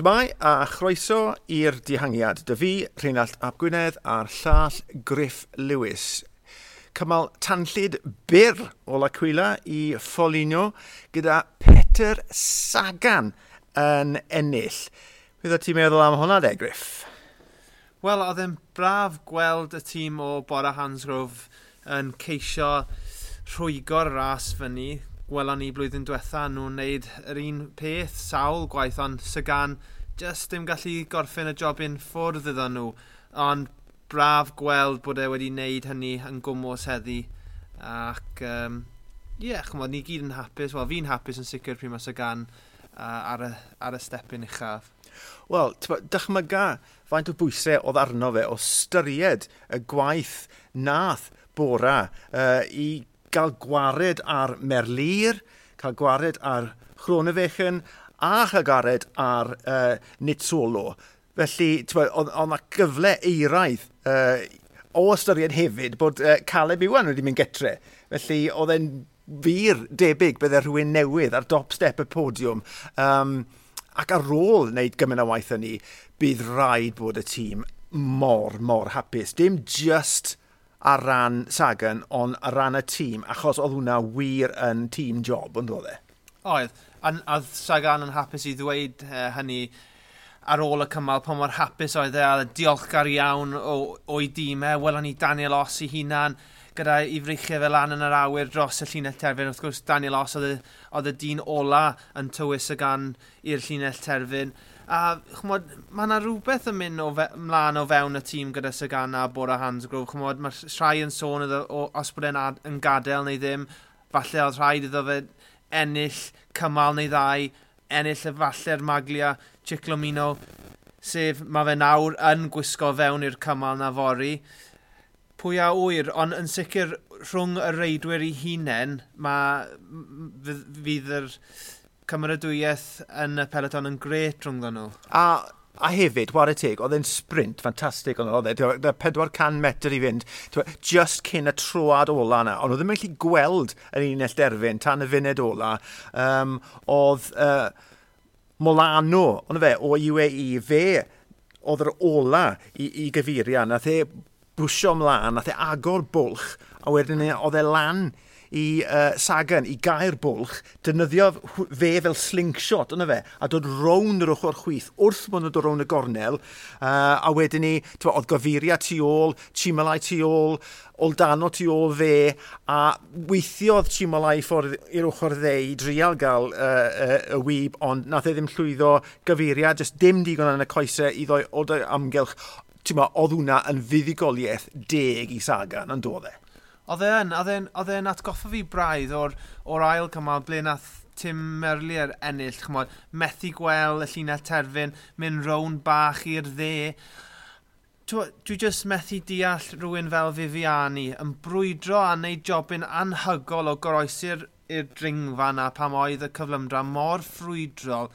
Shmai a chroeso i'r dihangiad. Dy fi, Rheinald Ap Gwynedd a'r llall Griff Lewis. Cymal tanllid byr o Lacwila i Foligno gyda Peter Sagan yn ennill. Fydda ti'n meddwl am hwnna de, Griff? Wel, oedd e'n braf gweld y tîm o Bora Hansgrove yn ceisio rhwygo'r ras fyny welon ni blwyddyn diwetha nhw'n wneud yr un peth, sawl gwaith, ond Sagan just ddim gallu gorffen y job un ffwrdd iddo nhw. Ond braf gweld bod e wedi wneud hynny yn gwmwys heddi. Ac um, ie, yeah, chymod, ni gyd yn hapus. Wel, fi'n hapus yn sicr pryd mas o gan uh, ar, y, ar y stepyn uchaf. Wel, dychmyga faint o bwysau oedd arno fe o styried y gwaith nath bora uh, i gael gwared ar Merlir, cael gwared ar Chronefechen, a Llagared ar uh, Nitsolo. Felly, oedd yna gyfle eiraidd uh, o ystyried hefyd bod uh, Caleb Iwan wedi mynd getre. Felly, oedd e'n fur debyg bydde rhywun newydd ar dop step y podiwm. Um, ac ar ôl wneud gymaint o waith yn ni, bydd rhaid bod y tîm mor, mor hapus. Dim just ar ran Sagan, ond ar ran y tîm, achos oedd hwnna wir yn tîm job, ond oedd e? Oedd, a, oedd Sagan yn hapus i ddweud uh, hynny ar ôl y cymal pan mor hapus oedd e a diolchgar iawn o'i dîmau. E. Welon ni Daniel Os i hunan gyda i frichiau fel lan yn yr awyr dros y llinell terfyn. Wrth gwrs, Daniel Os oedd y dyn ola yn tywys y gan i'r llinell terfyn. A chmod, mae yna rhywbeth yn mynd o fe, mlaen o fewn y tîm gyda Sagan a Bora Hansgrove. Chmod, mae rhai yn sôn iddo, o, os bod e'n yn gadael neu ddim. Falle oedd rhaid iddo fe ennill cymal neu ddau, ennill efalle'r maglia Ciclomino, sef mae fe nawr yn gwisgo fewn i'r cymal na fori. Pwy a wyr, ond yn sicr rhwng y reidwyr i hunain, mae fydd yr cymrydwyaeth yn y peloton yn gret rhwngddyn nhw. A A hefyd, war y teg, oedd e'n sprint ffantastig ond oedd e. 400 metr i fynd, just cyn y troad ola yna. Ond oedd e'n mynd gallu gweld yr unell derfyn tan y funed ola. Um, oedd uh, Molano, ond fe, o UAE, fe oedd yr ola i, i gyfeirio. Nath e bwysio mlaen, nath e agor bwlch, a wedyn e- oedd e lan i uh, Sagan i gair bwlch, dynyddio fe fel slingshot, yna fe, a dod rown yr ochr chwith wrth bod nhw'n dod rown y gornel, uh, a wedyn ni, twa, oedd gofuria tu ôl, Chimalai tu ôl, Oldano tu ôl fe, a weithiodd Chimalai ffordd i'r ochr dde i drial gael uh, uh, y wyb, ond nath e ddim llwyddo gyfeiriad, jyst dim digon yn y coesau i ddoi o'r amgylch. Ti'n ma, oedd hwnna yn fuddugoliaeth deg i Sagan yn dod e? Oedd e'n, oedd e'n atgoffa fi braidd o'r, or ail cymal ble nath Tim Merlier ennill, chymod, methu gweld y llinell terfyn, mynd rown bach i'r dde. Dwi jyst methu deall rhywun fel Viviani yn brwydro a wneud jobyn anhygol o goroesi'r i'r dringfa na pam oedd y cyflymdra mor ffrwydrol.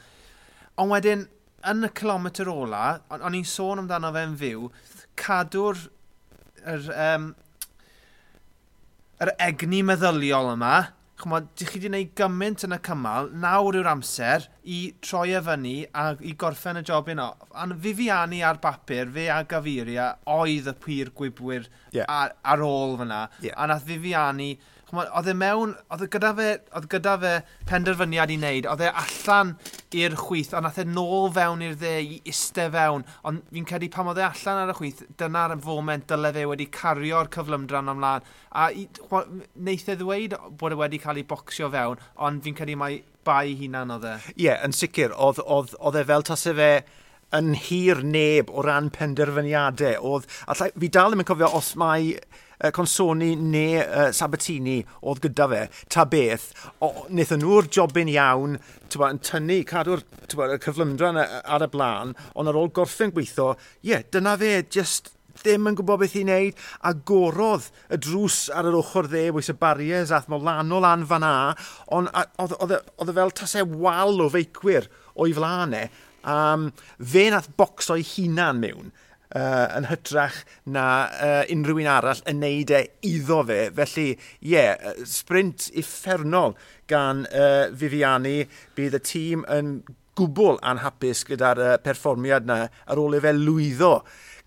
Ond wedyn, yn y kilometr ola, o'n i'n sôn amdano fe'n fyw, cadw'r er, um, yr egni meddyliol yma, chymod, dych chi wedi gwneud gymaint yn y cymal, nawr yw'r amser i troi e fyny a i gorffen y job yno. A'n fifiani ar bapur, fe a Gaviria oedd y pur gwybwyr yeah. ar, ar ôl fyna. Yeah. A nath fifiani oedd e mewn, oedd e gyda fe, oedd gyda fe penderfyniad i wneud, oedd e allan i'r chwith, ond nath e nôl fewn i'r dde i iste fewn, ond fi'n credu pam oedd e allan ar y chwith, dyna'r foment dyle fe wedi cario'r cyflymdran ymlaen, a wneith e ddweud bod e wedi cael ei bocsio fewn, ond fi'n credu mai bai hunan oedd e. Ie, yeah, yn sicr, oedd, oedd, oedd e fel tas e fe yn hir neb o ran penderfyniadau. Oedd, allai, fi dal ddim yn cofio os mai uh, Consoni neu uh, Sabatini oedd gyda fe, ta beth, wnaethon nhw'r jobyn iawn ba, yn tynnu, cadw'r y cyflymdran ar y blaen, ond ar ôl gorffen gweithio, ie, yeah, dyna fe, just ddim yn gwybod beth i wneud, a gorodd y drws ar yr ochr dde, wais y barriers ath molano lan fan a, ond e, oedd e fel tasau wal o feicwyr o'i flanau, e, Um, fe nath bocso'i hunan mewn uh, yn hytrach na uh, unrhyw un arall yn neud e iddo fe. Felly, ie, yeah, sprint effernol gan uh, Viviani. Bydd y tîm yn gwbl anhapus gyda'r uh, perfformiad yna ar ôl i fe lwyddo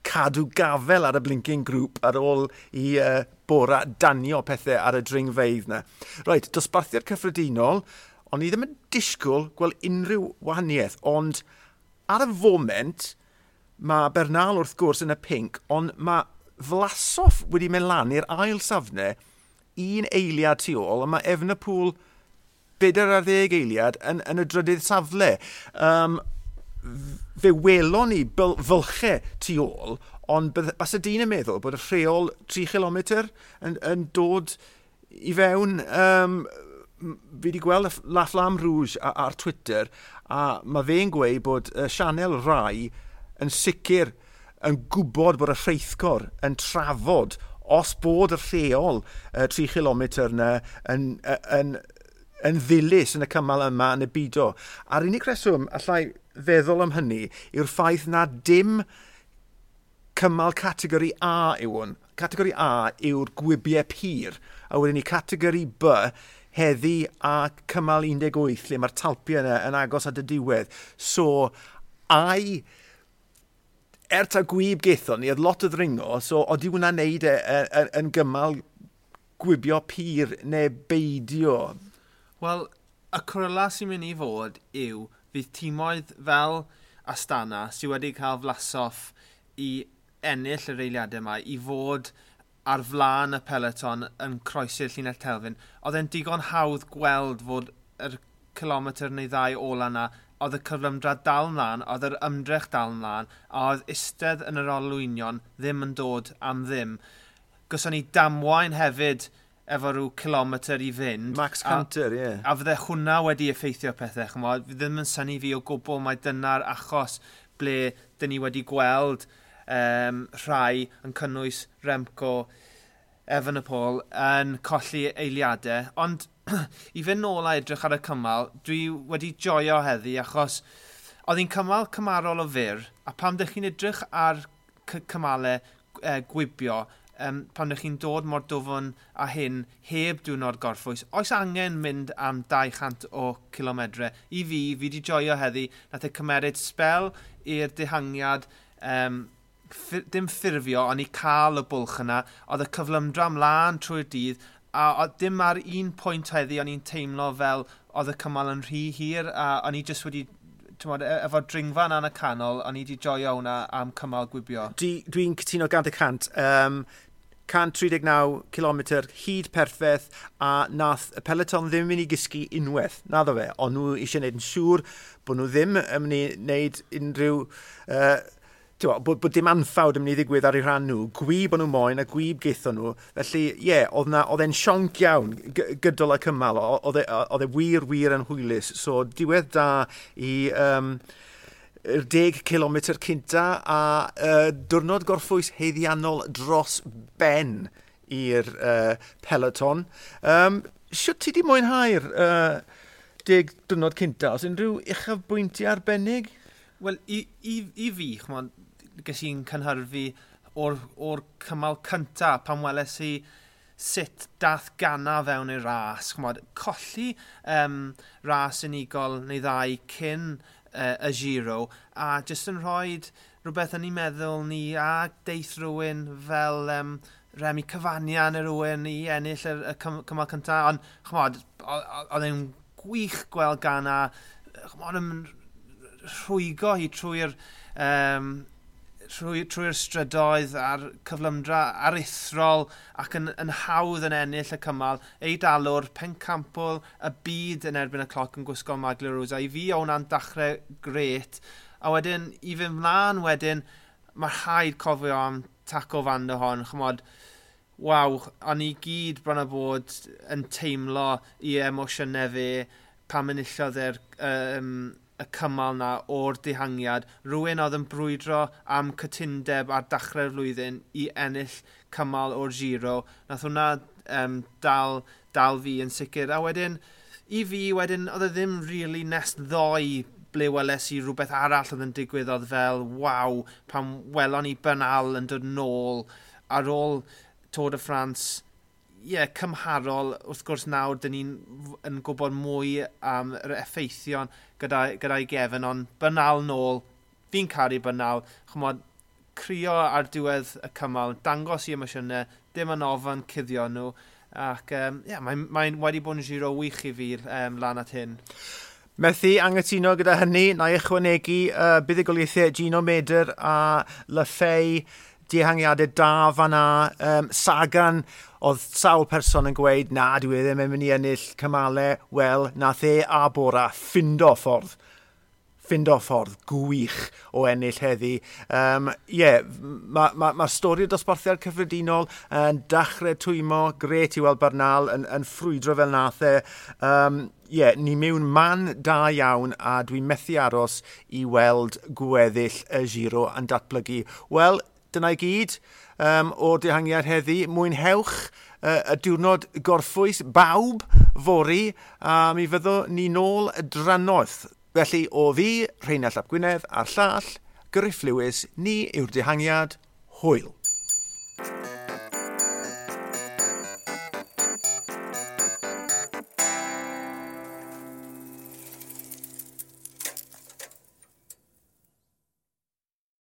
cadw gafel ar y blinking grŵp ar ôl i uh, bora danio pethau ar y dringfeidd yna. Roed, dosbarthiad cyffredinol, ond i ddim yn disgwyl gweld unrhyw wahaniaeth, ond ar y foment, mae Bernal wrth gwrs yn y pink, ond mae Flasoff wedi mynd lan i'r ail safne un eiliad tu ôl, a mae Efnapŵl bedair ar ddeg eiliad yn, yn y drydydd safle. Um, fe welon ni fylchau tu ôl, ond bas y dyn yn meddwl bod y rheol 3 km yn, yn dod i fewn um, fi wedi gweld La Flam Rouge ar Twitter a mae fe'n gweud bod y sianel rai yn sicr yn gwybod bod y rheithgor yn trafod os bod y rheol y 3 km yna yn, yn, yn ddilys yn y cymal yma yn y bido. A'r unig reswm allai feddwl am hynny yw'r ffaith na dim cymal categori A yw hwn. Categori A yw'r gwibiau pyr. a wedyn ni categori B heddi a cymal 18 lle mae'r talpiau yna yn agos at y diwedd. So, ai er ta gwyb gaethon ni, oedd lot o ddringo, so oeddi hwnna'n neud e, e, e, yn gymal gwibio pyr neu beidio? Wel, y cwrla sy'n mynd i fod yw fydd tîmoedd fel Astana sydd wedi cael flasoff i ennill yr eiliadau yma i fod uh, ar flaen y peleton yn croesi'r llinell Telfyn, oedd e'n digon hawdd gweld fod yr kilometr neu ddau ola yna, oedd y cyflymdrad dal mlaen, oedd yr ymdrech dal mlaen, a oedd istedd yn yr olwynion ddim yn dod am ddim. Gyson ni damwain hefyd efo rhyw kilometr i fynd. Max Canter, ie. Yeah. A fydde hwnna wedi effeithio pethau, chymod. Fi ddim yn syni fi o gwbl mae dyna'r achos ble dyn ni wedi gweld um, rhai yn cynnwys Remco, Evan y Pôl, yn colli eiliadau. Ond i fynd nôl a edrych ar y cymal, dwi wedi joio heddi achos oedd hi'n cymal cymarol o fyr, a pam ddech chi'n edrych ar cymalau e, gwibio, um, pan ydych chi'n dod mor dofon a hyn heb diwrnod gorffwys, oes angen mynd am 200 o kilometre. I fi, fi wedi joio heddi, nath e cymeryd spel i'r dehangiad um, dim ffurfio, ond i cael y bwlch yna. Oedd y cyflymdra ymlaen trwy'r dydd, a oedd dim ar un pwynt heddi, o'n i'n teimlo fel oedd y cymal yn rhy hir, a o'n i jyst wedi mod, e, efo dringfa yna yn y canol, o'n i wedi joio hwnna am cymal gwibio. Dwi'n dwi cytuno gant y cant. Um, 139 km hyd perffaith a nath y peleton ddim mynd i gysgu unwaith, na ddo fe, ond nhw eisiau gwneud yn siŵr bod nhw ddim yn mynd i wneud unrhyw uh, bod, bod dim anffawd yn mynd i ddigwydd ar eu rhan nhw, gwyb o'n nhw moyn a gwyb geithon nhw. Felly, ie, yeah, oedd e'n sionc iawn gydol y cymal, e, oedd e wir, wir yn hwylus. So, diwedd da i... Um, 10 km cynta a uh, diwrnod gorffwys heiddiannol dros ben i'r uh, peloton. Um, Siwt ti di mwynhau'r uh, deg diwrnod cynta? Os unrhyw uchaf bwyntiau arbennig? Wel, i, i, i fi, chmon, ges i'n cynhyrfu o'r, or cymal cynta pan weles i sut dath gana fewn i'r ras. Chmod, colli um, ras unigol neu ddau cyn uh, y giro a jyst yn rhoi rhywbeth yn ei meddwl ni a deith rhywun fel um, Remi Cyfania neu rhywun i ennill y, y cymal cynta. Ond, chmod, oedd e'n gwych gweld gana, chmod, yn rhwygo hi trwy'r um, trwy'r trwy strydoedd a'r cyflymdra arithrol ac yn, yn hawdd yn ennill y cymal, ei dalwr, pencampol, y byd yn erbyn y cloc yn gwisgo Maglia Rosa. I fi hwnna'n dachrau gret, a wedyn i fy mlaen wedyn, mae'r haid cofio am taco fan dy hon, chymod, waw, o'n i gyd bron a bod yn teimlo i emosiynau fe, pam enillodd e'r um, y cymal na o'r dihangiad, Rwy'n oedd yn brwydro am cytundeb ar dachrau'r flwyddyn i ennill cymal o'r giro. Nath hwnna um, dal, dal fi yn sicr. A wedyn, i fi wedyn, oedd e ddim really nes ddoi ble weles i rhywbeth arall oedd yn digwydd oedd fel, waw, pan welon ni Bernal yn dod nôl ar ôl Tôr de France yeah, cymharol, wrth gwrs nawr, dyn ni'n yn gwybod mwy am yr effeithion gyda'i gyda, gefn, ond bynal nôl, fi'n caru bynal, chymod, crio ar diwedd y cymal, dangos i emosiynau, dim yn ofyn cuddio nhw, ac um, yeah, mae'n mae wedi bod yn giro wych i fi'r um, lan at hyn. Methu angytuno gyda hynny, na i ychwanegu uh, buddigoliaethau Gino Medr a Lafay dihangiadau da fan'na. Um, Sagan, oedd sawl person yn gweud, na, dwi e ddim yn mynd i ennill cymalau. Wel, nath e a Bora ffindo ffordd ffindo ffordd gwych o ennill heddi. Um, yeah, mae ma, ma stori o dosbarthiad cyffredinol yn dachrau twymo, gret i weld Bernal yn, yn ffrwydro fel nath e. Um, Ie, yeah, ni mewn man da iawn a dwi'n methu aros i weld gweddill y giro yn datblygu. Wel, Dyna i gyd um, o'r dehangiad heddi. Mwynhewch uh, y diwrnod gorffwys bawb fori a mi fyddo ni nôl y drannoeth. Felly o fi, Rheinald Ap Gwynedd a'r llall, Gryff Lewis, ni yw'r dehangiad. Hwyl.